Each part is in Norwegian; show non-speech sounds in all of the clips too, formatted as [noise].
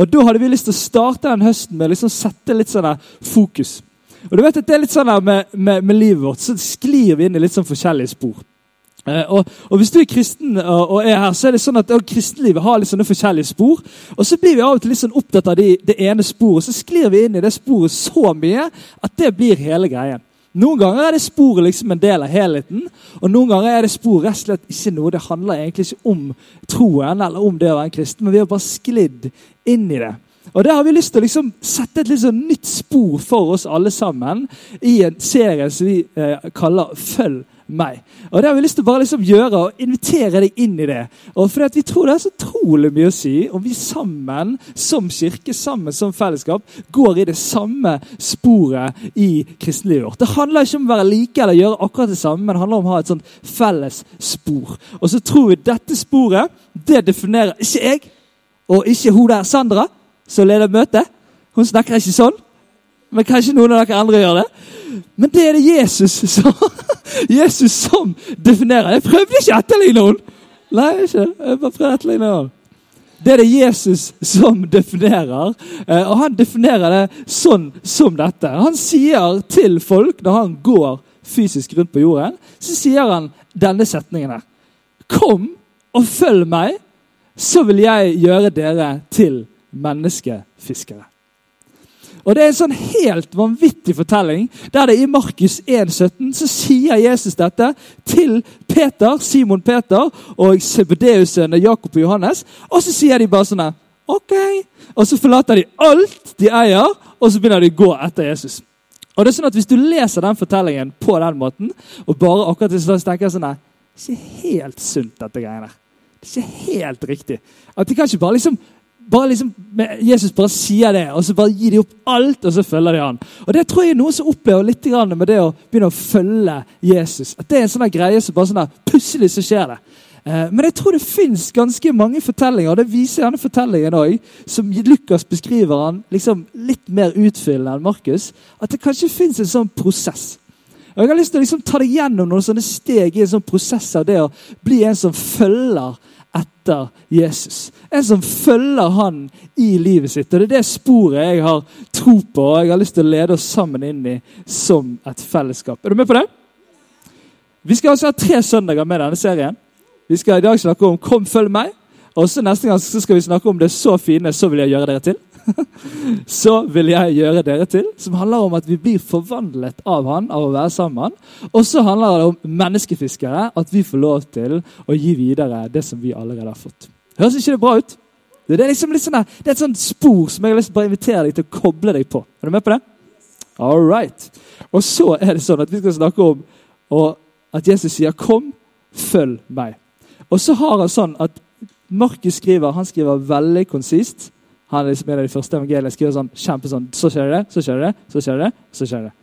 Og da hadde vi lyst til å starte den høsten med å liksom sette litt sånn fokus. Og du vet at det er litt sånn med, med, med livet vårt, så sklir vi inn i litt sånn forskjellige spor. Eh, og, og, Hvis du er kristen og, og, er her, så er det sånn at kristenlivet har litt sånne forskjellige spor. Og så blir vi av og til litt sånn opptatt av de, det ene sporet, så sklir vi inn i det sporet så mye at det blir hele greien. Noen ganger er det sporet liksom en del av helheten, og noen ganger er det sporet rett og slett ikke noe. Det handler egentlig ikke om troen eller om det å være en kristen, men vi har bare sklidd inn i det. Og Der har vi lyst til å liksom sette et litt sånn nytt spor for oss alle sammen i en serie som vi eh, kaller Følg meg. Og Det har vi lyst til å bare liksom gjøre og invitere deg inn i det. Og fordi at Vi tror det er så utrolig mye å si om vi sammen som kirke sammen som fellesskap, går i det samme sporet i kristenlivet vårt. Det handler ikke om å være like eller gjøre akkurat det samme, men det handler om å ha et sånt felles spor. Og så tror vi dette sporet det definerer ikke jeg og ikke hun der Sandra som leder møtet. Hun snakker ikke sånn. Men kanskje noen av dere andre gjør det. Men det er det Jesus som, [laughs] Jesus som definerer. Jeg prøvde ikke å etterligne noen. Nei, ikke. Jeg bare prøvde å etterligne noen. Det er det Jesus som definerer, eh, og han definerer det sånn som dette. Han sier til folk når han går fysisk rundt på jorden, så sier han denne setningen her. Kom og følg meg, så vil jeg gjøre dere til menneskefiskere. Og Det er en sånn helt vanvittig fortelling. der det I Markus 1,17 så sier Jesus dette til Peter, Simon Peter og Sebedeusene Jakob og Johannes. Og så sier de bare sånn OK. Og så forlater de alt de eier, og så begynner de å gå etter Jesus. Og det er sånn at Hvis du leser den fortellingen på den måten, og bare akkurat så tenker jeg sånn Det er ikke helt sunt, dette greiene. Det er ikke helt riktig. At De kan ikke bare liksom bare liksom, Jesus bare sier det, og så bare gir de opp alt, og så følger de han. Og Det tror jeg er noen som opplever litt med det å begynne å følge Jesus. At Det er en sånn greie som bare sånn der, plutselig så skjer det. Eh, men jeg tror det fins ganske mange fortellinger, og det viser denne fortellingen òg, som Lukas beskriver han liksom litt mer utfyllende enn Markus. At det kanskje fins en sånn prosess. Og Jeg har lyst til å liksom ta deg gjennom noen sånne steg i en sånn prosess av det å bli en som følger etter Jesus. En som følger han i livet sitt. Og Det er det sporet jeg har tro på og jeg har lyst til å lede oss sammen inn i som et fellesskap. Er du med på det? Vi skal altså ha tre søndager med denne serien. Vi skal i dag snakke om 'Kom, følg meg'. Og så neste gang skal vi snakke om det så fine, så vil jeg gjøre dere til. [laughs] så vil jeg gjøre dere til. Som handler om at vi blir forvandlet av han, av å være sammen. Og så handler det om menneskefiskere, at vi får lov til å gi videre det som vi allerede har fått. Høres ikke det bra ut? Det er, liksom sånn det er et sånt spor som jeg har lyst til å invitere deg til å koble deg på. Er du med på det? All right. Og så er det sånn at vi skal snakke om at Jesus sier 'kom, følg meg'. Og så har han sånn at Markus skriver han skriver veldig konsist. Han er liksom en av de første evangeliene skriver sånn, kjempe sånn, så skjer det, så skjer det, så skjer det. så skjer det.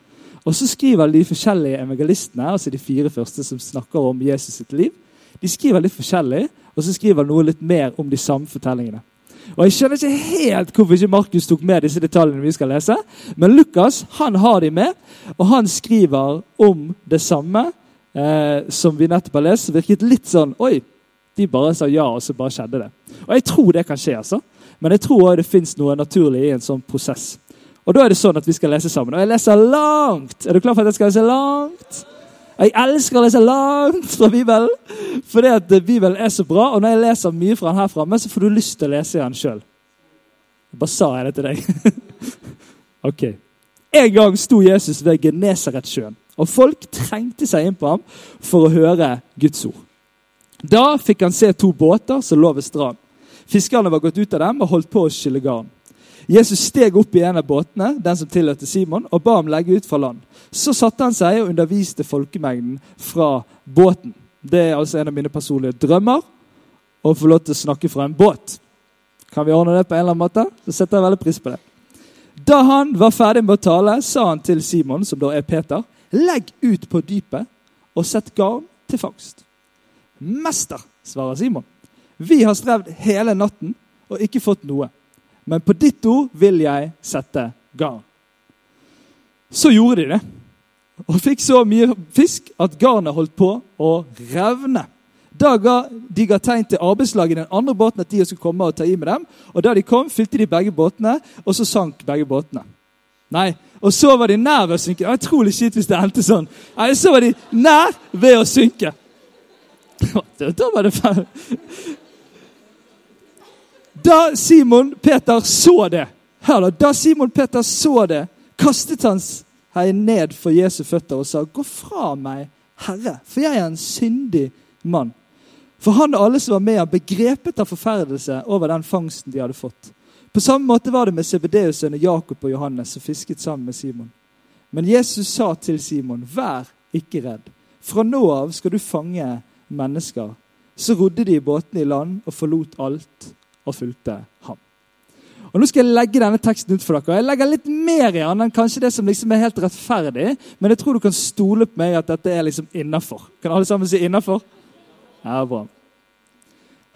Og så skriver de forskjellige evangelistene, altså de fire første som snakker om Jesus sitt liv, de skriver litt forskjellig, og så skriver noe litt mer om de samme fortellingene. Og Jeg skjønner ikke helt hvorfor ikke Markus tok med disse detaljene vi skal lese, men Lukas han har de med, og han skriver om det samme eh, som vi nettopp har lest. Virket litt sånn Oi, de bare sa ja, og så bare skjedde det. Og jeg tror det kan skje. altså. Men jeg tror også det fins noe naturlig i en sånn prosess. Og da er det sånn at vi skal lese sammen. Og jeg leser langt! Er du klar for at jeg skal lese langt? Jeg elsker å lese langt fra Bibelen, fordi at Bibelen er så bra. Og når jeg leser mye fra den her framme, så får du lyst til å lese den sjøl. Bare sa jeg det til deg. [laughs] ok. En gang sto Jesus ved Genesaretsjøen, og folk trengte seg inn på ham for å høre Guds ord. Da fikk han se to båter som lå ved stranden. Fiskerne var gått ut av dem og holdt på å skylle garn. Jesus steg opp i en av båtene, den som tilhørte Simon, og ba ham legge ut fra land. Så satte han seg og underviste folkemengden fra båten. Det er altså en av mine personlige drømmer å få lov til å snakke fra en båt. Kan vi ordne det på en eller annen måte? Så setter jeg veldig pris på det. Da han var ferdig med å tale, sa han til Simon, som da er Peter, legg ut på dypet og sett garn til fangst. Mester, svarer Simon, vi har strevd hele natten og ikke fått noe. Men på ditt ord vil jeg sette garn. Så gjorde de det, og fikk så mye fisk at garnet holdt på å revne. Da ga de ga tegn til arbeidslaget i den andre båten at de skulle komme og ta i med dem. Og da de kom, fylte de begge båtene, og så sank begge båtene. Nei, Og så var de nær ved å synke. Det var utrolig kjipt hvis det endte sånn. Nei, Så var de nær ved å synke. [laughs] Da var det ferdig. Da Simon Peter så det, hør da, da Simon Peter så det, kastet han seg ned for Jesu føtter og sa, 'Gå fra meg, Herre, for jeg er en syndig mann.' For han og alle som var med ham, begrepet av forferdelse over den fangsten de hadde fått. På samme måte var det med Sebedeus-sønnene Jakob og Johannes, som fisket sammen med Simon. Men Jesus sa til Simon, 'Vær ikke redd. Fra nå av skal du fange mennesker.' Så rodde de båtene i land og forlot alt og fulgte ham. Og Nå skal jeg legge denne teksten ut for dere. Jeg legger litt mer i den enn kanskje det som liksom er helt rettferdig, men jeg tror du kan stole på meg at dette er liksom innafor. Kan alle sammen si innafor? Ja, bra.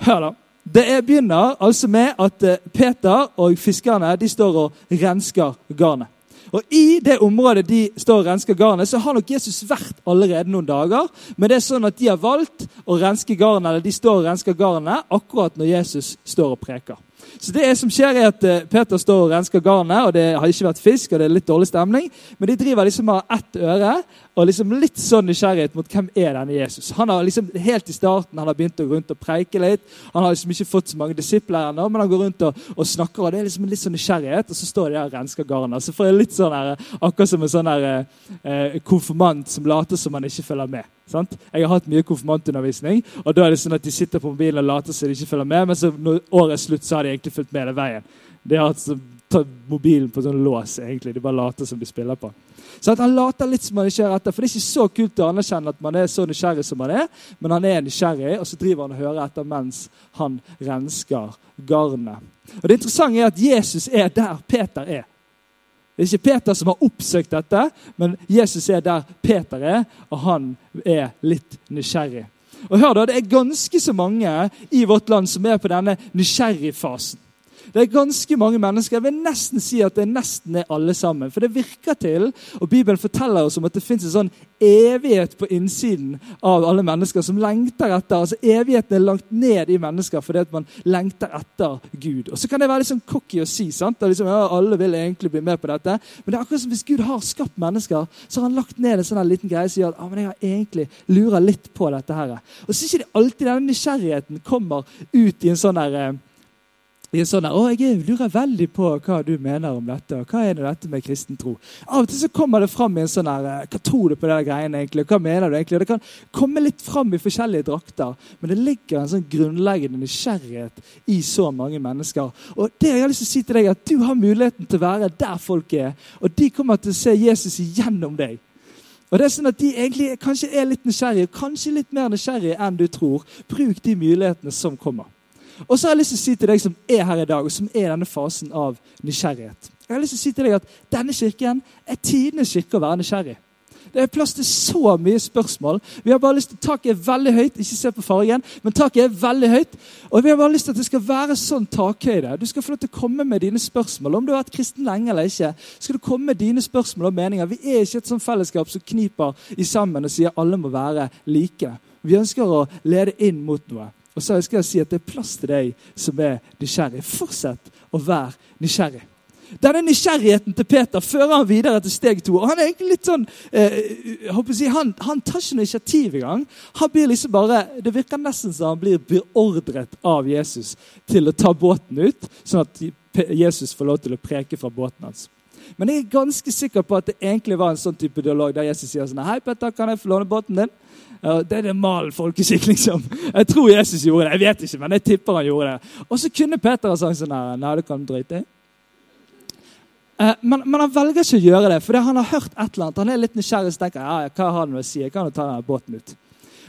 Hør, da. Det er, begynner altså med at eh, Peter og fiskerne de står og rensker garnet. Og I det området de står og rensker garnet, så har nok Jesus vært allerede noen dager. Men det er sånn at de har valgt å renske garnet, eller de står og rensker garnet akkurat når Jesus står og preker. Så det som skjer er at eh, Peter står og rensker garnet, og det har ikke vært fisk, og det er litt dårlig stemning. Men de driver liksom av ett øre og liksom litt sånn nysgjerrighet mot hvem er denne Jesus. Han har liksom Helt i starten han har begynt å gå rundt og preike litt. Han har liksom ikke fått så mange disipler ennå, men han går rundt og, og, snakker. og Det er liksom litt sånn nysgjerrighet, og så står de der og rensker garnet. Så får jeg litt sånn her, akkurat som en sånn her, eh, konfirmant som later som han ikke følger med. Sant? Jeg har hatt mye konfirmantundervisning, og da er det sånn at de sitter på mobilen og later som de ikke følger med, men så når året er slutt, så har de egentlig fulgt med hele veien. De har tatt mobilen på sånn lås, egentlig. De bare later som de spiller på. Så Han later litt som han ikke er etter, for Det er ikke så kult å anerkjenne at man er så nysgjerrig som man er, men han er nysgjerrig, og så driver han og hører etter mens han rensker garnet. Og Det interessante er at Jesus er der Peter er. Det er ikke Peter som har oppsøkt dette, men Jesus er der Peter er, og han er litt nysgjerrig. Og hør da, Det er ganske så mange i vårt land som er på denne nysgjerrigfasen. Det er ganske mange mennesker. Jeg vil nesten si at det nesten er alle sammen. For det virker til, og Bibelen forteller oss om at det fins en sånn evighet på innsiden av alle mennesker som lengter etter. altså Evigheten er langt ned i mennesker fordi at man lengter etter Gud. Og Så kan det være litt sånn cocky å si. sant? Liksom, ja, alle vil egentlig bli med på dette. Men det er akkurat som hvis Gud har skapt mennesker, så har han lagt ned en sånn liten greie som gjør at ah, men jeg har egentlig lurer litt på dette. her. Og så er ikke det alltid denne nysgjerrigheten kommer ut i en sånn der, eh, en sånn å, Jeg lurer veldig på hva du mener om dette. og Hva er det dette med kristen tro? Av og til så kommer det fram i en sånn her, Hva tror du på de greiene egentlig? Hva mener du egentlig? Og det kan komme litt fram i forskjellige drakter, men det ligger en sånn grunnleggende nysgjerrighet i så mange mennesker. Og det jeg har lyst til å si til deg, at du har muligheten til å være der folk er, og de kommer til å se Jesus igjennom deg. Og det er sånn at De egentlig kanskje er litt nysgjerrige, kanskje litt mer nysgjerrige enn du tror. Bruk de mulighetene som kommer. Og så har jeg lyst til å si til deg som er her i dag, og som er i denne fasen av nysgjerrighet Jeg har lyst til å si til deg at Denne kirken er tidenes kirke å være nysgjerrig. Det er plass til så mye spørsmål. Vi har bare lyst til Taket er veldig høyt. Ikke se på fargen, men taket er veldig høyt. Og vi har bare lyst til at det skal være sånn takhøyde. Du skal få lov til å komme med dine spørsmål. Om du har vært kristen lenge eller ikke, skal du komme med dine spørsmål og meninger. Vi er ikke et sånt fellesskap som kniper i sammen og sier alle må være like. Vi ønsker å lede inn mot noe. Og så ønsker jeg si at det er plass til deg som er nysgjerrig. Fortsett å være nysgjerrig. Denne nysgjerrigheten til Peter fører han videre til steg to. og Han er egentlig litt sånn, eh, si, han, han, tar ikke noe initiativ engang. Han blir liksom bare, Det virker nesten som han blir beordret av Jesus til å ta båten ut, sånn at Jesus får lov til å preke fra båten hans. Men jeg er ganske sikker på at det egentlig var en sånn type dialog der Jesus sier sånn Hei, Petter, kan jeg få låne båten din? Det er det mal folkeskikk, liksom. Jeg tror Jesus gjorde det. Jeg vet ikke, men jeg tipper han gjorde det. Og så kunne Peter ha sagt sånn her Nei, du kan drite i. Eh, men, men, han velger ikke å gjøre det, fordi han har hørt et eller annet. Han er litt nysgjerrig og tenker ja, hva har han å si? Jeg kan jo ta denne båten ut.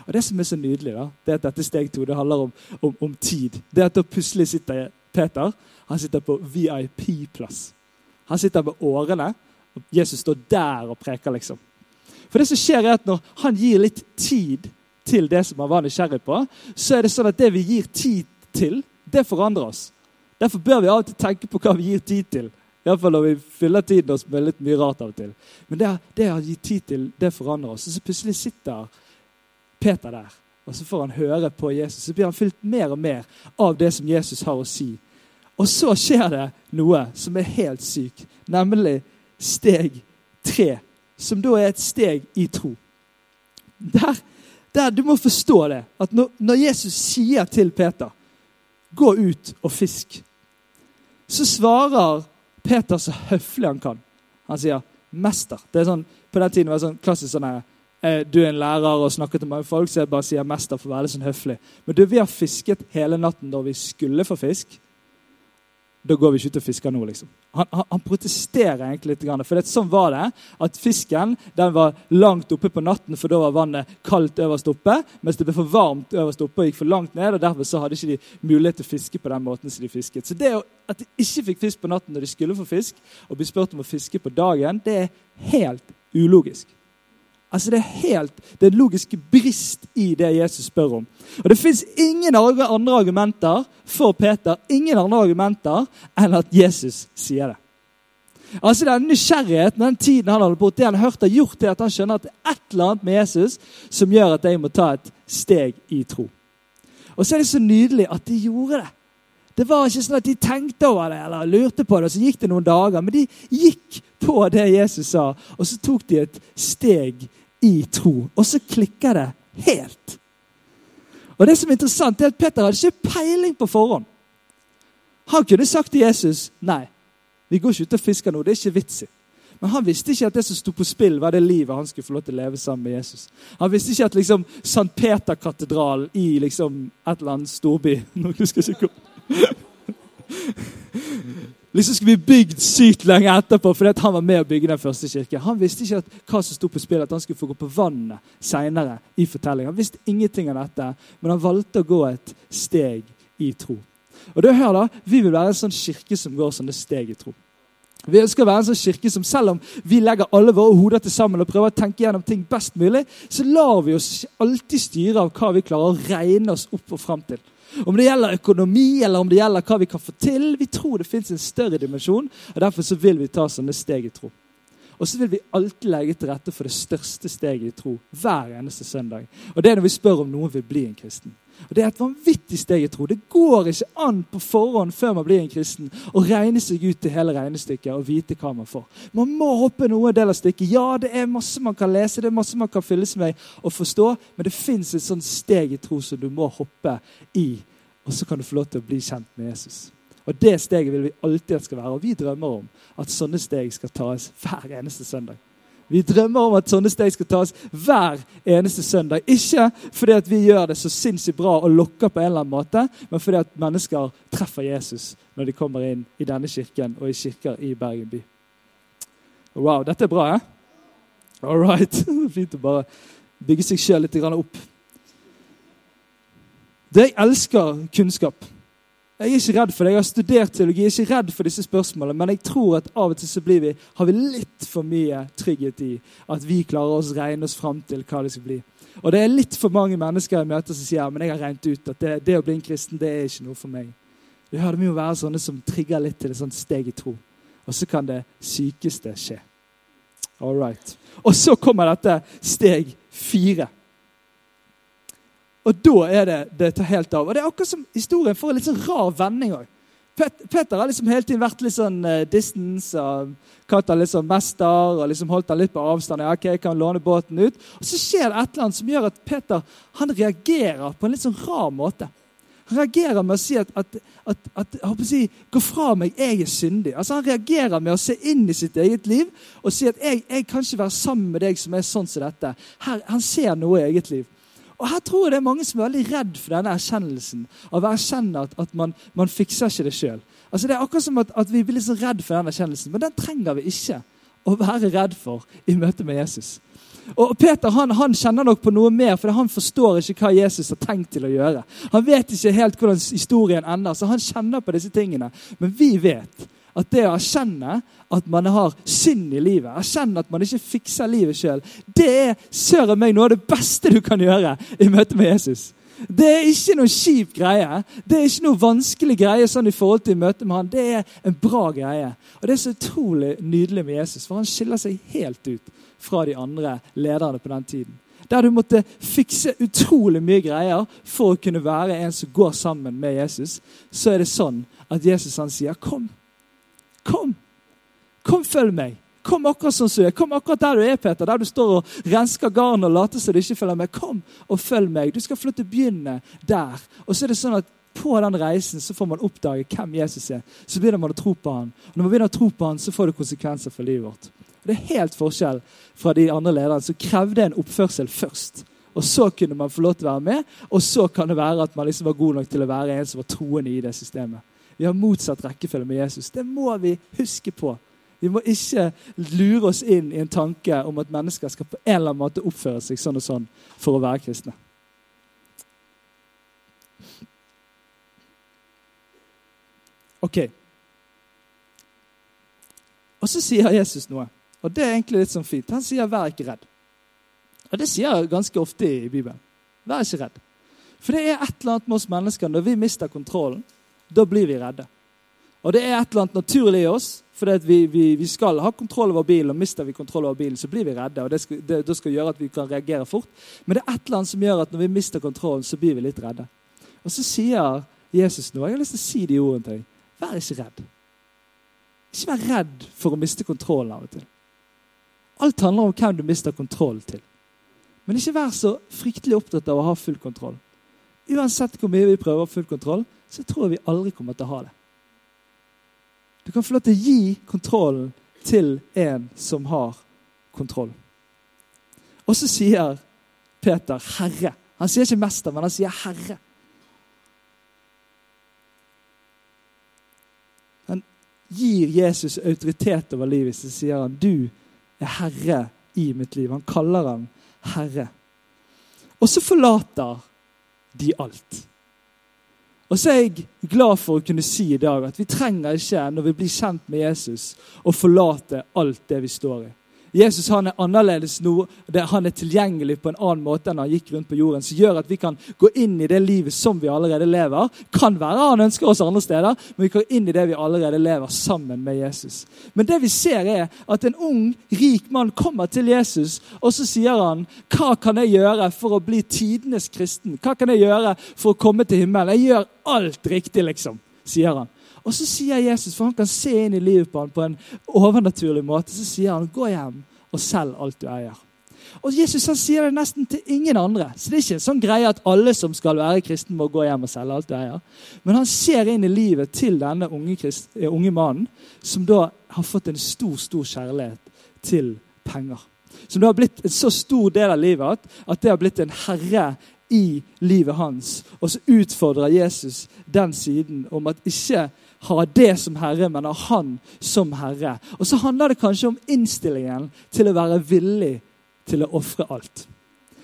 Og Det som er så nydelig, da, det er at dette steg to det handler om, om, om tid. Det at da plutselig sitter Peter han sitter på VIP-plass. Han sitter med årene. og Jesus står der og preker, liksom. For det som skjer er at Når han gir litt tid til det som han var nysgjerrig på, så er det sånn at det vi gir tid til, det forandrer oss. Derfor bør vi av og til tenke på hva vi gir tid til. Iallfall når vi fyller tiden oss med litt mye rart av og til. Men det, det å gi tid til, det forandrer oss. Og så plutselig sitter Peter der, og så får han høre på Jesus. Så blir han fylt mer og mer av det som Jesus har å si. Og så skjer det noe som er helt sykt, nemlig steg tre. Som da er et steg i tro. Der, der Du må forstå det. At når, Jesus sier til Peter 'gå ut og fisk', så svarer Peter så høflig han kan. Han sier 'mester'. Det er sånn, På den tiden var det sånn klassisk sånn her Eh, du er en lærer og snakker til mange folk, så jeg bare sier 'mester' for å være litt sånn høflig. Men du, vi har fisket hele natten da vi skulle få fisk. Da går vi ikke ut og fisker nå, liksom. Han, han, han protesterer egentlig litt. For det, sånn var det. At fisken den var langt oppe på natten, for da var vannet kaldt øverst oppe. Mens det ble for varmt øverst oppe og gikk for langt ned. og Derfor så hadde ikke de mulighet til å fiske på den måten som de fisket. Så det at de ikke fikk fisk på natten når de skulle få fisk, og bli spurt om å fiske på dagen, det er helt ulogisk. Altså Det er helt, det er logiske brist i det Jesus spør om. Og Det fins ingen andre argumenter for Peter ingen andre argumenter enn at Jesus sier det. Altså Den nysgjerrigheten den tiden han hadde bort, det han hørte, har gjort til at han skjønner at det er et eller annet med Jesus som gjør at jeg må ta et steg i tro. Og så er det så nydelig at de gjorde det. Det var ikke sånn at de tenkte over det eller lurte på det, og så gikk det noen dager. Men de gikk på det Jesus sa, og så tok de et steg i tro. Og så klikker det helt. Og det som er interessant, er at Peter hadde ikke peiling på forhånd. Han kunne sagt til Jesus nei, vi går ikke ut og fisker nå. Det er ikke vits i. Men han visste ikke at det som sto på spill, var det livet han skulle få lov til å leve sammen med Jesus. Han visste ikke at liksom St. Peter-katedralen i liksom et eller annet storby [laughs] Nå husker jeg ikke liksom skulle bli bygd sykt lenge etterpå fordi han var med å bygge den første kirken. Han visste ikke at, hva som sto på spill, at han skulle få gå på vannet seinere i fortellingen. Han visste ingenting av dette, men han valgte å gå et steg i tro. Og det hør da, Vi vil være en sånn kirke som går sånne steg i tro. Vi ønsker å være en sånn kirke som selv om vi legger alle våre hoder til sammen og prøver å tenke gjennom ting best mulig, så lar vi oss alltid styre av hva vi klarer å regne oss opp og fram til. Om det gjelder økonomi eller om det gjelder hva vi kan få til. Vi tror det fins en større dimensjon, og derfor så vil vi ta sånne steg i tro. Og så vil vi alltid legge til rette for det største steget i tro hver eneste søndag. Og Det er når vi spør om noen vil bli en kristen. Og Det er et vanvittig steg i tro. Det går ikke an på forhånd før man blir en kristen å regne seg ut til hele regnestykket og vite hva man får. Man må hoppe noen del av stykket. Ja, det er masse man kan lese, det er masse man kan fylles med og forstå, men det fins et sånt steg i tro som du må hoppe i. Og så kan du få lov til å bli kjent med Jesus. Og Det steget vil vi alltid at skal være. Og vi drømmer om at sånne steg skal tas hver eneste søndag. Vi drømmer om at sånne steg skal tas hver eneste søndag. Ikke fordi at vi gjør det så sinnssykt bra og lokker på en eller annen måte, men fordi at mennesker treffer Jesus når de kommer inn i denne kirken og i kirker i Bergen by. Wow, dette er bra, eh? All right. [laughs] Fint å bare bygge seg sjøl litt opp. Det jeg elsker kunnskap. Jeg er ikke redd for det. Jeg har studert teologi, jeg er ikke redd for disse spørsmålene. Men jeg tror at av og til så blir vi, har vi litt for mye trygghet i at vi klarer oss regne oss fram til hva det skal bli. Og det er litt for mange mennesker jeg møter som sier men jeg har regnet ut at det, det å bli en kristen det er ikke noe for meg. Det hører mye å være sånne som trigger litt til et sånt steg i tro. Og så kan det sykeste skje. All right. Og så kommer dette steg fire. Og da er det det tar helt av. Og det er akkurat som historien får en litt sånn rar vending òg. Peter har liksom hele tiden vært litt sånn uh, distance og kalt han sånn mester og liksom holdt han litt på avstand. Ja, ok, jeg kan låne båten ut. Og så skjer det et eller annet som gjør at Peter han reagerer på en litt sånn rar måte. Han reagerer med å si at, at, at, at si, 'Gå fra meg, jeg er syndig'. Altså Han reagerer med å se inn i sitt eget liv og si at jeg, jeg kan ikke være sammen med deg som er sånn som dette'. Her, han ser noe i eget liv. Og Her tror jeg det er mange som er veldig redd for denne erkjennelsen. Av å erkjenne at, at man, man, fikser ikke det sjøl. Altså, det er akkurat som at, at vi blir så redd for den erkjennelsen, men den trenger vi ikke å være redd for i møte med Jesus. Og Peter han, han, kjenner nok på noe mer, for han forstår ikke hva Jesus har tenkt til å gjøre. Han vet ikke helt hvordan historien ender, så han kjenner på disse tingene. Men vi vet at det å erkjenne at man har synd i livet, erkjenne at man ikke fikser livet sjøl, det er søren meg noe av det beste du kan gjøre i møte med Jesus. Det er ikke noe kjip greie. Det er ikke noe vanskelig greie sånn i forhold til møte med han. Det er en bra greie. Og det er så utrolig nydelig med Jesus, for han skiller seg helt ut fra de andre lederne på den tiden. Der du måtte fikse utrolig mye greier for å kunne være en som går sammen med Jesus, så er det sånn at Jesus han sier, 'Kom, kom, kom, følg meg'. Kom akkurat som du er. Kom akkurat der du er, Peter. Der du står og rensker garn og later som du ikke følger med. Kom og følg meg. Du skal få lov til å begynne der. Og så er det sånn at på den reisen så får man oppdage hvem Jesus er. Så begynner man å tro på han. Og når man begynner å tro på han, så får det konsekvenser for livet vårt. Det er helt forskjell fra de andre lederne som krevde en oppførsel først. Og så kunne man få lov til å være med, og så kan det være at man liksom var god nok til å være en som var troende i det systemet. Vi har motsatt rekkefølge med Jesus. Det må vi huske på. Vi må ikke lure oss inn i en tanke om at mennesker skal på en eller annen måte oppføre seg sånn og sånn for å være kristne. Ok. Og så sier Jesus noe. Og det er egentlig litt sånn fint. Han sier 'vær ikke redd'. Og det sier jeg ganske ofte i Bibelen. Vær ikke redd. For det er et eller annet med oss mennesker når vi mister kontrollen. Da blir vi redde. Og det er et eller annet naturlig i oss. For vi, vi, vi, skal ha kontroll over bilen, og mister vi kontroll over bilen, så blir vi redde. og Det skal, det, det skal gjøre at vi kan reagere fort. Men det er et eller annet som gjør at når vi mister kontrollen, så blir vi litt redde. Og så sier Jesus noe. Jeg har lyst til å si de ordene til deg. Vær ikke redd. Ikke vær redd for å miste kontrollen av og til. Alt handler om hvem du mister kontroll til. Men ikke vær så fryktelig opptatt av å ha full kontroll. Uansett hvor mye vi prøver å ha full kontroll, så tror jeg vi aldri kommer til å ha det. Du kan få lov til å gi kontrollen til en som har kontroll. Og så sier Peter 'Herre'. Han sier ikke 'mester', men han sier 'Herre'. Han gir Jesus autoritet over livet, så sier han 'Du er herre i mitt liv'. Han kaller ham herre. Og så forlater de alt. Og så er jeg glad for å kunne si i dag at vi trenger ikke, når vi blir kjent med Jesus, å forlate alt det vi står i. Jesus han er annerledes nå. Han er tilgjengelig på en annen måte enn han gikk rundt på jorden. Som gjør at vi kan gå inn i det livet som vi allerede lever. Kan være han ønsker oss andre steder, men vi går inn i det vi allerede lever sammen med Jesus. Men det vi ser er at en ung, rik mann kommer til Jesus, og så sier han Hva kan jeg gjøre for å bli tidenes kristen? Hva kan jeg gjøre for å komme til himmelen? Jeg gjør alt riktig, liksom, sier han. Og så sier Jesus, for han kan se inn i livet på han på en overnaturlig måte, så sier han, gå hjem og selg alt du eier. Og Jesus han sier det nesten til ingen andre. Så det er ikke en sånn greie at alle som skal være kristen, må gå hjem og selge alt du eier. Men han ser inn i livet til denne unge, krist, eh, unge mannen, som da har fått en stor, stor kjærlighet til penger. Som da har blitt en så stor del av livet at, at det har blitt en herre i livet hans. Og så utfordrer Jesus den siden om at ikke ha det som herre, men ha han som herre. Og så handler det kanskje om innstillingen til å være villig til å ofre alt.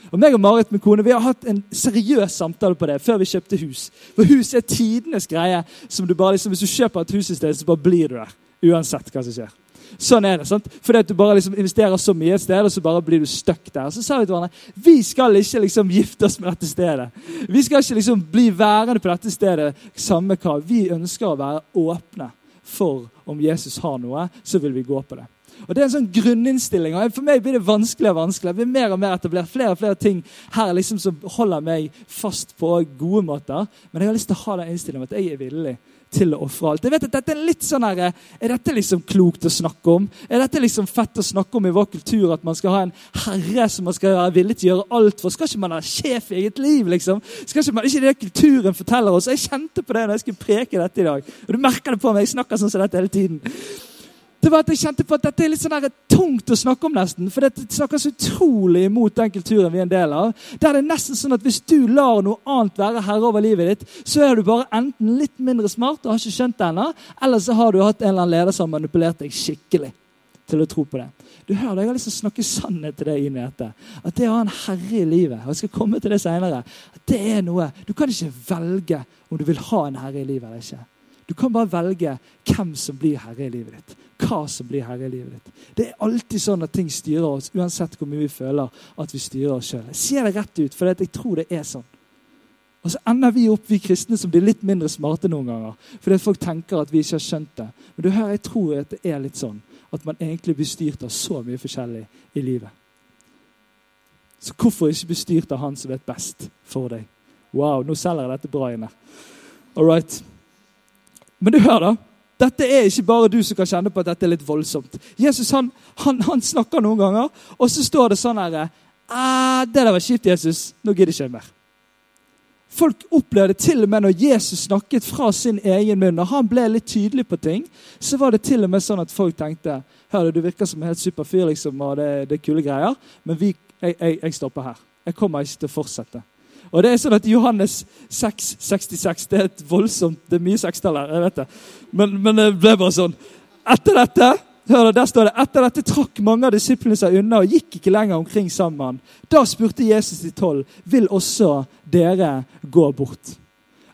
Og meg og Marit, min kone, vi har hatt en seriøs samtale på det før vi kjøpte hus. For hus er tidenes greie. som du bare liksom, Hvis du kjøper et hus i sted, så bare blir du der. Uansett hva som skjer. Sånn er det. sant? Fordi at du bare liksom investerer så mye et sted, og så bare blir du stuck der. Så sa vi til hverandre vi skal ikke liksom gifte oss med dette stedet. Vi skal ikke liksom bli værende på dette stedet samme hva. Vi ønsker å være åpne for om Jesus har noe, så vil vi gå på det. Og Det er en sånn grunninnstilling. og For meg blir det vanskeligere og vanskeligere. Jeg blir mer og mer etablert flere og flere ting her liksom som holder meg fast på gode måter. Men jeg har lyst til å ha den innstillingen at jeg er villig til å ofre alt. Jeg vet at dette Er litt sånn her, er dette liksom klokt å snakke om? Er dette liksom fett å snakke om i vår kultur? At man skal ha en herre som man skal være villig til å gjøre alt for? Skal ikke man ha sjef i eget liv? liksom? Skal ikke man, ikke det kulturen forteller oss? Jeg kjente på det når jeg skulle preke dette i dag. Og du merker det på meg. Jeg snakker sånn som dette hele tiden det var at jeg kjente på at dette er litt sånn tungt å snakke om, nesten. For det snakker så utrolig imot den kulturen vi er en del av. Der det er nesten sånn at Hvis du lar noe annet være herre over livet ditt, så er du bare enten litt mindre smart og har ikke skjønt det ennå, eller så har du hatt en eller annen leder som har manipulert deg skikkelig til å tro på det. Du hører Jeg har lyst til å snakke sannhet til deg inn i dette. At det å ha en herre i livet og jeg skal komme til det senere, at det er noe Du kan ikke velge om du vil ha en herre i livet eller ikke. Du kan bare velge hvem som blir herre i livet ditt. Hva som blir herre i livet ditt. Det er alltid sånn at ting styrer oss, uansett hvor mye vi føler at vi styrer oss sjøl. Jeg sier det rett ut, for jeg tror det er sånn. Og så ender vi opp, vi kristne, som blir litt mindre smarte noen ganger. Fordi folk tenker at vi ikke har skjønt det. Men du hører, jeg tror at det er litt sånn. At man egentlig blir styrt av så mye forskjellig i livet. Så hvorfor ikke bli styrt av han som vet best for deg? Wow, nå selger jeg dette bra inn her. All right. Men du hør, da, dette er ikke bare du som kan kjenne på at dette er litt voldsomt. Jesus han, han, han snakker noen ganger, og så står det sånn her «Ah, Det der var kjipt, Jesus. Nå gidder jeg ikke mer. Folk opplevde til og med når Jesus snakket fra sin egen munn, når han ble litt tydelig på ting, så var det til og med sånn at folk tenkte Hør, du virker som en helt super fyr, liksom, og det, det er kule greier, men vi, jeg, jeg, jeg stopper her. Jeg kommer ikke til å fortsette. Og det er sånn at Johannes 6, 66 Det er et voldsomt Det er mye sekstall her, jeg vet det. Men, men, det ble bare sånn. Etter dette hør der står det, etter dette trakk mange av disiplene seg unna og gikk ikke lenger omkring sammen. Da spurte Jesus de tolv vil også dere gå bort.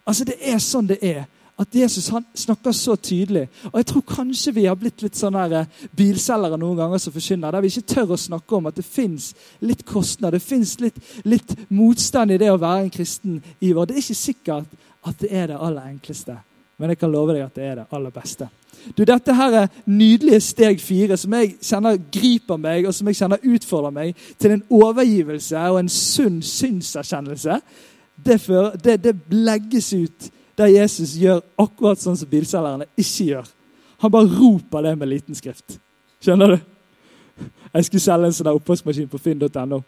Altså Det er sånn det er at Jesus han snakker så tydelig. Og jeg tror kanskje vi har blitt litt sånn eh, bilselgere noen ganger som forkynner, der vi ikke tør å snakke om at det fins litt kostnad, det fins litt, litt, motstand i det å være en kristen i. Det er ikke sikkert at det er det aller enkleste, men jeg kan love deg at det er det aller beste. Du, Dette her er nydelige steg fire, som jeg kjenner griper meg, og som jeg kjenner utfordrer meg til en overgivelse og en sunn synserkjennelse. Det, det, det legges ut der Jesus gjør akkurat sånn som bilselgerne ikke gjør. Han bare roper det med liten skrift. Skjønner du? Jeg skulle selge en sånn oppvaskmaskin på finn.no.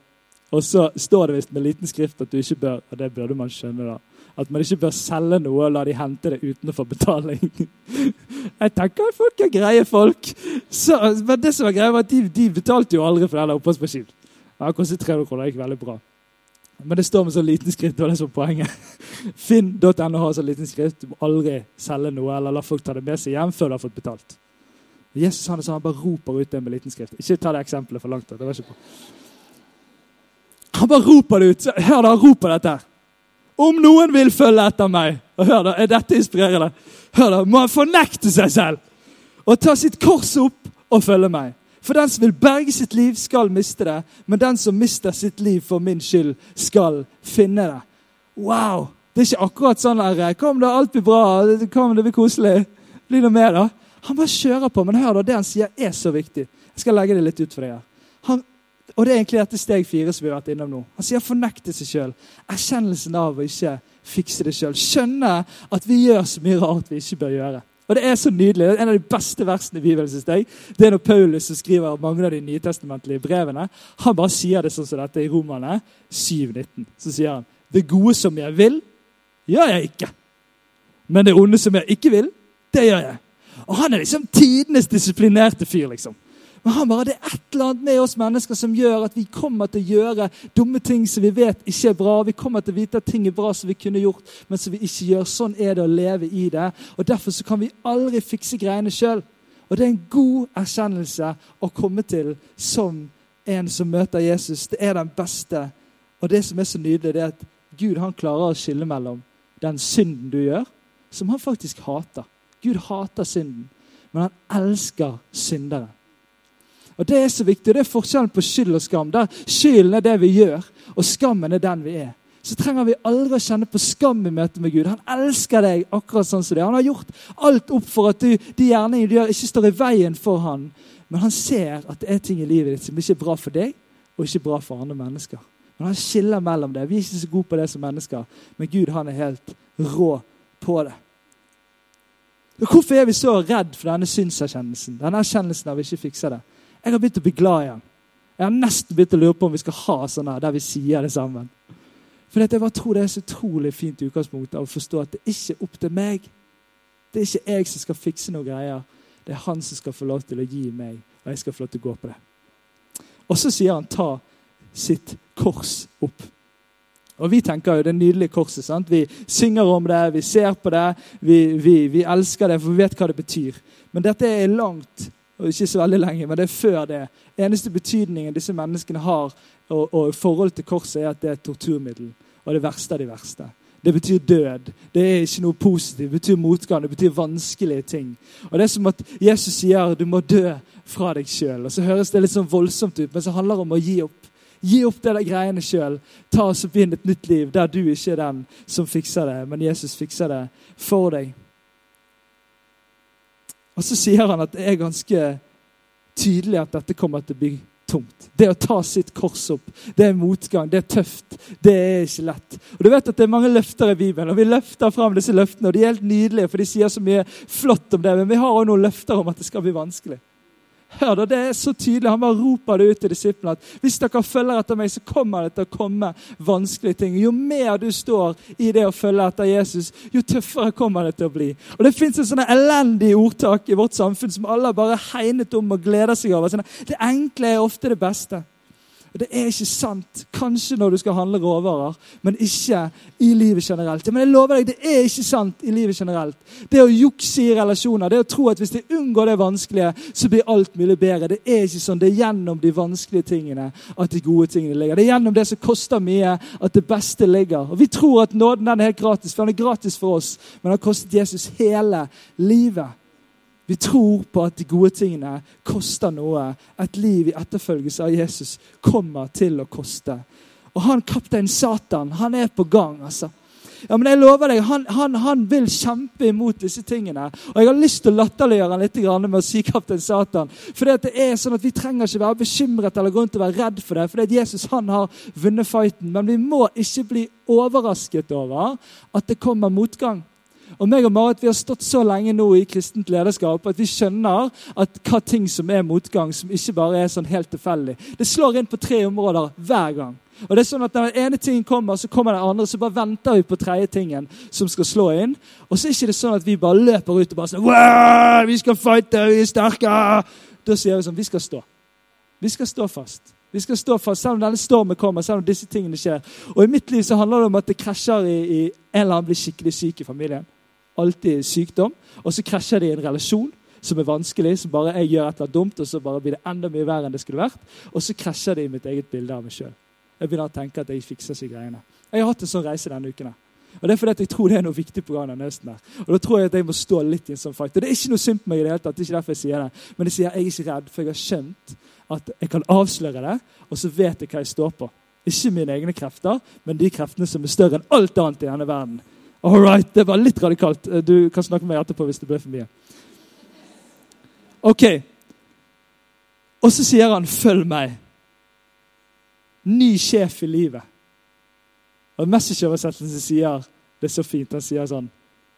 Og så står det visst med liten skrift at du ikke bør og det burde man skjønne da, at man ikke bør selge noe og la de hente det uten å få betaling. [laughs] Jeg tenker at folk er greie folk. Så, men det som var greia var at de, de betalte jo aldri for den oppvaskmaskinen. Den kostet 300 kroner. Det gikk veldig bra. Men det står med så liten skrift. og det som poenget. [laughs] Finn.no har så liten skrift. Du må aldri selge noe eller la folk ta det med seg hjem før du har fått betalt. Jesus han, sånn, han bare roper ut det med liten skrift. Ikke ta det eksempelet for langt. det var ikke bra. Han bare roper det ut. Hør da, han roper dette her. Om noen vil følge etter meg og hør da, Er dette inspirerende? Hør da, Må han fornekte seg selv og ta sitt kors opp og følge meg. For den som vil berge sitt liv, skal miste det. Men den som mister sitt liv for min skyld, skal finne det. Wow! Det er ikke akkurat sånn der, Kom, da, alt blir bra. Kom, det blir koselig. Blir det mer, da? Han bare kjører på. Men hør, da, det han sier, er så viktig. Jeg skal legge det litt ut for deg. Han, og det er egentlig dette steg fire som vi har vært innom nå. Han sier fornekte seg sjøl. Erkjennelsen av å ikke fikse det sjøl. Skjønne at vi gjør så mye rart vi ikke bør gjøre. Og Det er så nydelig. En av de beste versene i Bibelen synes jeg. Det er når Paulus som skriver mange av de nytestamentlige brevene. Han bare sier det sånn som dette i Romerne 7,19. Så sier han det gode som jeg vil, gjør jeg ikke. Men det onde som jeg ikke vil, det gjør jeg. Og han er liksom tidenes disiplinerte fyr. liksom. Men han bare, det er et eller annet med oss mennesker som gjør at vi kommer til å gjøre dumme ting som vi vet ikke er bra. Vi kommer til å vite at ting er bra som vi kunne gjort, men som vi ikke gjør. Sånn er det å leve i det. Og Derfor så kan vi aldri fikse greiene sjøl. Og det er en god erkjennelse å komme til som en som møter Jesus. Det er den beste. Og det som er så nydelig, det er at Gud han klarer å skille mellom den synden du gjør, som han faktisk hater. Gud hater synden, men han elsker syndere. Og Det er så viktig, og det er forskjellen på skyld og skam. Der skylden er det vi gjør, og skammen er den vi er. Så trenger vi aldri å kjenne på skam i møte med Gud. Han elsker deg akkurat sånn som det. Han har gjort alt opp for at du, de gjerningene du gjør, ikke står i veien for han. Men han ser at det er ting i livet ditt som ikke er bra for deg, og ikke bra for andre mennesker. Men han skiller mellom det. Vi er ikke så gode på det som mennesker, men Gud han er helt rå på det. Hvorfor er vi så redd for denne synserkjennelsen? Denne erkjennelsen av vi ikke fikser det? Jeg har begynt å bli glad igjen. Jeg har nesten begynt å lure på om vi skal ha sånn der vi sier det sammen. For jeg bare tror det er så utrolig fint utgangspunkt utgangspunktet å forstå at det ikke er opp til meg. Det er ikke jeg som skal fikse noen greier. Det er han som skal få lov til å gi meg, og jeg skal få lov til å gå på det. Og så sier han 'ta sitt kors opp'. Og Vi tenker jo det nydelige korset. sant? Vi synger om det, vi ser på det, vi, vi, vi elsker det, for vi vet hva det betyr. Men dette er langt og ikke så veldig lenge, men det er før det. Eneste betydningen disse menneskene har og, og forhold til korset, er at det er et torturmiddel. Og det verste av de verste. det betyr død. Det er ikke noe positivt. Det betyr motgang. Det betyr vanskelige ting. Og Det er som at Jesus sier du må dø fra deg sjøl. Så høres det litt sånn voldsomt ut, men så handler det om å gi opp. Gi opp det der greiene sjøl. Ta oss og inn et nytt liv der du ikke er den som fikser det, men Jesus fikser det for deg. Og så sier han at det er ganske tydelig at dette kommer til å bli tungt. Det å ta sitt kors opp, det er motgang, det er tøft. Det er ikke lett. Og du vet at Det er mange løfter i Bibelen, og vi løfter fram disse løftene. og De er helt nydelige, for de sier så mye flott om det. Men vi har også noen løfter om at det skal bli vanskelig. Hør da, Det er så tydelig. Han bare roper det ut til disiplene at hvis dere følger etter meg, så kommer det til å komme vanskelige ting. Jo mer du står i det å følge etter Jesus, jo tøffere kommer det til å bli. Og Det fins sånne elendig ordtak i vårt samfunn som alle bare hegnet om og gleder seg over. Sånne, det enkle er ofte det beste. Og Det er ikke sant. Kanskje når du skal handle råvarer, men ikke i livet generelt. Men jeg lover deg, det er ikke sant i livet generelt. Det å jukse i relasjoner, det å tro at hvis de unngår det vanskelige, så blir alt mulig bedre. Det er ikke sånn. Det er gjennom de vanskelige tingene at de gode tingene ligger. Det er gjennom det som koster mye, at det beste ligger. Og Vi tror at nåden den er helt gratis, for den er gratis for oss, men den har kostet Jesus hele livet. Vi tror på at de gode tingene koster noe. Et liv i etterfølgelse av Jesus kommer til å koste. Og han kaptein Satan, han er på gang, altså. Ja, men jeg lover deg, han, han, han, vil kjempe imot disse tingene. Og Jeg har lyst til å latterliggjøre han litt med å si kaptein Satan. For det er sånn at Vi trenger ikke være bekymret eller gå rundt og være redd for det. For det er Jesus han har vunnet fighten. Men vi må ikke bli overrasket over at det kommer motgang. Og meg og Marit vi har stått så lenge nå i kristent lederskap at vi skjønner at hva ting som er motgang, som ikke bare er sånn helt tilfeldig. Det slår inn på tre områder hver gang. Og det er sånn at Når den ene tingen kommer, så kommer den andre, så bare venter vi på tredje tingen som skal slå inn. Og så er det ikke sånn at vi bare løper ut og bare sånn Vi skal fighte, vi er sterke! Da sier vi sånn Vi skal stå. Vi skal stå fast. Vi skal stå fast selv om denne stormen kommer, selv om disse tingene skjer. Og I mitt liv så handler det om at det krasjer i, i en eller annen blir skikkelig syk i familien alltid sykdom. Og så krasjer de i en relasjon som er vanskelig, som bare jeg gjør et eller annet dumt, og så bare blir det enda mye verre enn det skulle vært. Og så krasjer de i mitt eget bilde av meg sjøl. Jeg begynner å tenke at jeg fikser seg greiene. Jeg har hatt en sånn reise denne uken. Og Det er fordi at jeg tror det er noe viktig på gang denne høsten. her. Og da tror jeg at jeg må stå litt i en sånn fight. Og Det er ikke noe synd på meg i det hele tatt. det er ikke derfor jeg sier det. Men jeg sier at jeg er ikke redd, for jeg har skjønt at jeg kan avsløre det, og så vet jeg hva jeg står på. Ikke mine egne krefter, men de kreftene som er større enn alt annet i denne verden. All right, det var litt radikalt. Eh, du kan snakke med meg etterpå hvis det ble for mye. Ok. Og så sier han 'følg meg'. Ny sjef i livet. Og Message-oversettelsen sier det er så fint. Han sier sånn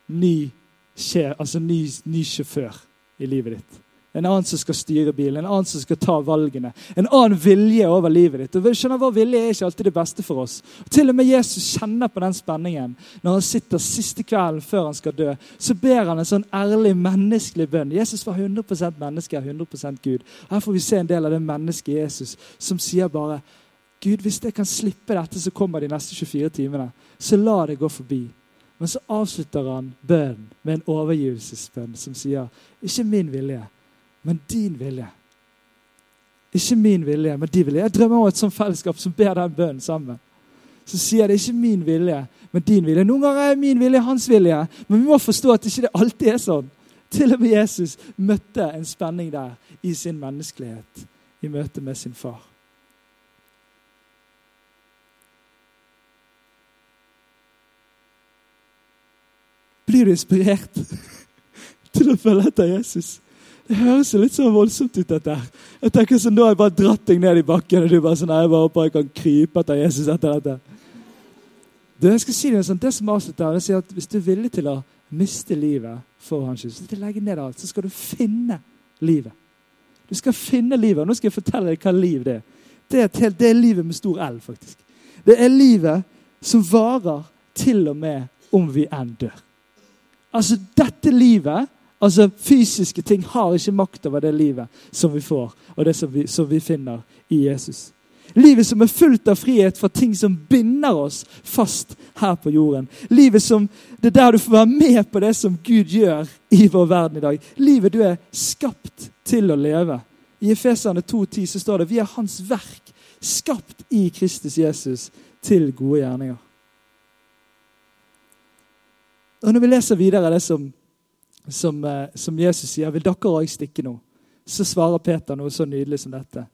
Ny sjef, altså ny, ny sjåfør i livet ditt en annen som skal styre bilen, en annen som skal ta valgene. En annen vilje over livet ditt. Og skjønner Vår vilje er ikke alltid det beste for oss. Og til og med Jesus kjenner på den spenningen når han sitter siste kvelden før han skal dø. Så ber han en sånn ærlig, menneskelig bønn. Jesus var 100% menneske, 100% Gud. Her får vi se en del av det mennesket Jesus som sier bare Gud, hvis jeg kan slippe dette som kommer de neste 24 timene, så la det gå forbi. Men så avslutter han bønnen med en overgivelsesbønn som sier, ikke min vilje, men din vilje. Ikke min vilje, men din vilje. Jeg drømmer om et sånt fellesskap som ber den bønnen sammen. Så sier det ikke min vilje, men din vilje. Noen ganger er min vilje hans vilje, men vi må forstå at ikke det alltid er sånn. Til og med Jesus møtte en spenning der i sin menneskelighet i møte med sin far. Blir du inspirert [laughs] til å følge etter Jesus? Det høres litt så voldsomt ut, dette her. Jeg tenker sånn, Nå har jeg bare dratt deg ned i bakken, og du bare sånn, jeg bare håper jeg kan krype etter Jesus etter dette. Det, jeg skal si det, sånn, det som avslutter, jeg at Hvis du er villig til å miste livet for hans skyld, til å legge ned alt, så skal du finne livet. Du skal finne livet. Nå skal jeg fortelle deg hva liv det er. Det er, helt, det er livet med stor L, faktisk. Det er livet som varer til og med om vi enn dør. Altså, dette livet Altså, Fysiske ting har ikke makt over det livet som vi får, og det som vi, som vi finner i Jesus. Livet som er fullt av frihet fra ting som binder oss fast her på jorden. Livet som, Det er der du får være med på det som Gud gjør i vår verden i dag. Livet du er skapt til å leve. I Efeserne 2,10 så står det vi er Hans verk, skapt i Kristus Jesus til gode gjerninger. Og Når vi leser videre det som, som, eh, som Jesus sier, vil dere òg stikke nå? Så svarer Peter noe så nydelig som dette.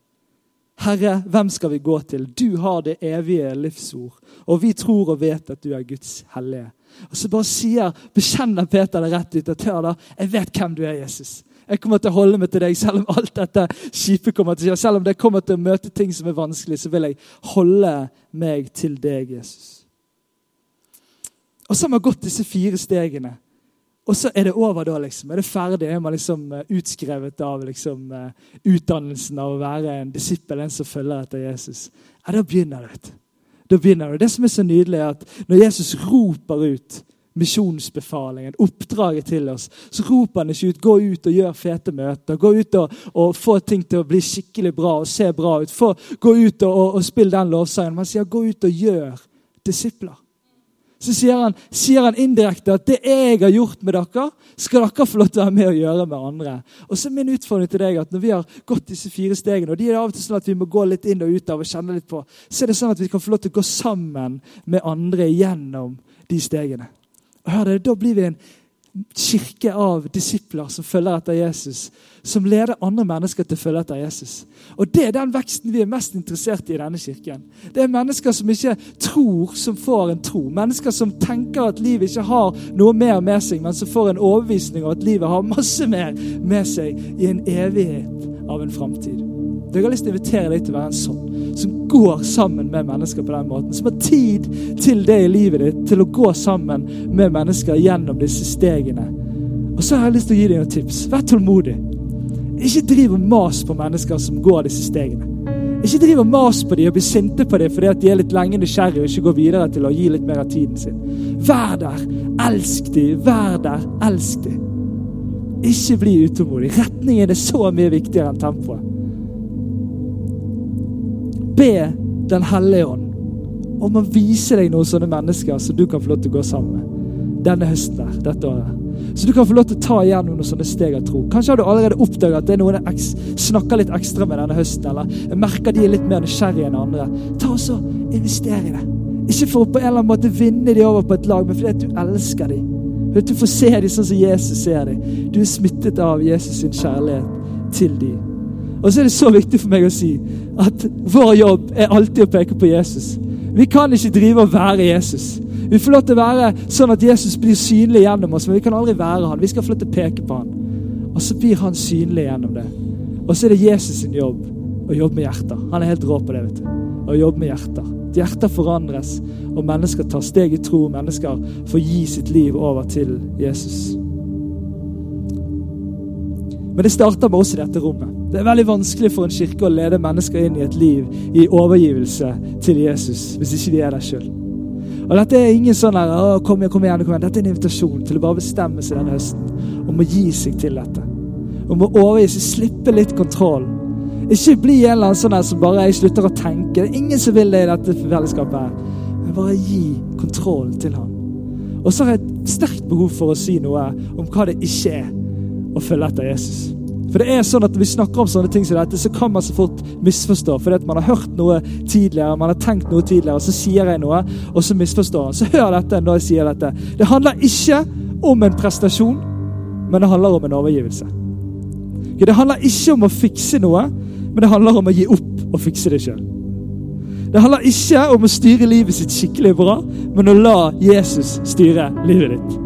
Herre, hvem skal vi gå til? Du har det evige livsord, og vi tror og vet at du er Guds hellige. Og så bare sier, bekjenner Peter det rett ut. at hør da, Jeg vet hvem du er, Jesus. Jeg kommer til å holde meg til deg, selv om alt dette kjipe kommer til å skje. Selv om det kommer til å møte ting som er vanskelig, så vil jeg holde meg til deg, Jesus. Og så har man gått disse fire stegene. Og så er det over da, liksom. Er det ferdig? Er man liksom uh, utskrevet av liksom, uh, utdannelsen av å være en disippel, en som følger etter Jesus? Ja, da begynner det. Da begynner det. Det som er så nydelig, er at når Jesus roper ut misjonsbefalingen, oppdraget til oss, så roper han ikke ut 'gå ut og gjør fete møter'. Gå ut og, og få ting til å bli skikkelig bra og se bra ut. Få, gå ut og, og, og spill den lovsangen. Han sier 'gå ut og gjør disipler' så sier han, sier han, indirekte at det jeg har gjort med dere, skal dere få lov til å være med og gjøre med andre. Og så min utfordring til deg at Når vi har gått disse fire stegene, og de er av og til sånn at vi må gå litt inn og ut av og kjenne litt på, så er det sånn at vi kan få lov til å gå sammen med andre gjennom de stegene. Og hør det, Da blir vi en kirke av disipler som følger etter Jesus. Som leder andre mennesker til å følge etter Jesus. Og Det er den veksten vi er mest interessert i i denne kirken. Det er mennesker som ikke tror, som får en tro. Mennesker som tenker at livet ikke har noe mer med seg, men som får en overbevisning om at livet har masse mer med seg i en evighet av en framtid. Jeg har lyst til å invitere deg til å være en sånn som går sammen med mennesker på den måten. Som har tid til det i livet ditt, til å gå sammen med mennesker gjennom disse stegene. Og så har jeg lyst til å gi deg noen tips. Vær tålmodig. Ikke driv og mas på mennesker som går disse stegene. Ikke driv og mas på dem og bli sinte på dem fordi at de er litt lenge nysgjerrige og ikke går videre til å gi litt mer av tiden sin. Vær der. Elsk dem. Vær der. Elsk dem. Ikke bli utålmodig. Retningen er så mye viktigere enn tempoet. Be Den hellige ånd om å vise deg noen sånne mennesker som du kan få lov til å gå sammen med denne høsten der, dette året. Så du kan få lov til å ta igjen noen sånne steg av tro. Kanskje har du allerede oppdaget at det er noen jeg snakker litt ekstra med denne høsten, eller jeg merker de er litt mer nysgjerrige enn andre. Ta og så Invester i det. Ikke for å på en eller annen måte vinne de over på et lag, men fordi at du elsker dem. Du får se dem sånn som Jesus ser dem. Du er smittet av Jesus sin kjærlighet til dem. Og så er det så viktig for meg å si at vår jobb er alltid å peke på Jesus. Vi kan ikke drive og være Jesus. Vi får lov til å være sånn at Jesus blir synlig gjennom oss, men vi kan aldri være han. Vi skal få lov til å peke på han. Og så blir han synlig gjennom det. Og så er det Jesus sin jobb å jobbe med hjerter. Han er helt rå på det. vet du. Å jobbe med hjerter. Hjerter forandres, og mennesker tar steg i tro. Mennesker får gi sitt liv over til Jesus. Men det starter med oss i dette rommet. Det er veldig vanskelig for en kirke å lede mennesker inn i et liv i overgivelse til Jesus, hvis ikke de er der sjøl. Og dette er ingen sånn her, å, kom igjen, kom igjen, kom igjen. Dette er en invitasjon til å bare bestemme seg denne høsten om å gi seg til dette. Om å overgi seg, slippe litt kontroll. Ikke bli en eller annen sånn her som bare jeg slutter å tenke. Det er ingen som vil det i dette fellesskapet. her. Men bare gi kontroll til ham. Og så har jeg et sterkt behov for å si noe om hva det ikke er å følge etter Jesus. For det er sånn at Når vi snakker om sånne ting som dette, så kan man så fort misforstå. Fordi at man har hørt noe tidligere, man har tenkt noe tidligere, og så sier jeg noe, og så misforstår han. Så hør dette når jeg sier dette. Det handler ikke om en prestasjon, men det handler om en overgivelse. Det handler ikke om å fikse noe, men det handler om å gi opp og fikse det sjøl. Det handler ikke om å styre livet sitt skikkelig bra, men å la Jesus styre livet ditt.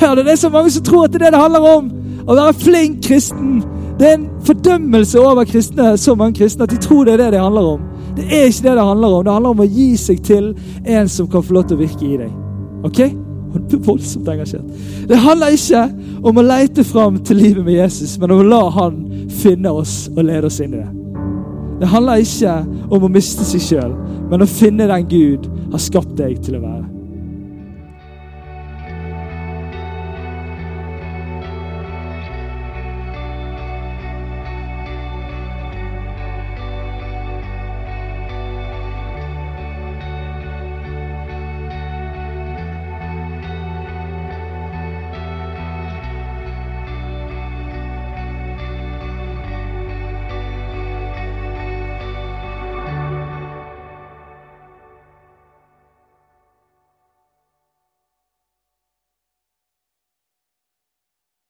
Hør det, er så mange som tror at det er det det handler om. Å være flink kristen. Det er en fordømmelse over kristne, så mange kristne at de tror det er det det handler om. Det er ikke det det handler om. Det handler om å gi seg til en som kan få lov til å virke i deg. Ok? Voldsomt engasjert. Det handler ikke om å leite fram til livet med Jesus, men om å la han finne oss og lede oss inn i det. Det handler ikke om å miste seg sjøl, men å finne den Gud har skapt deg til å være.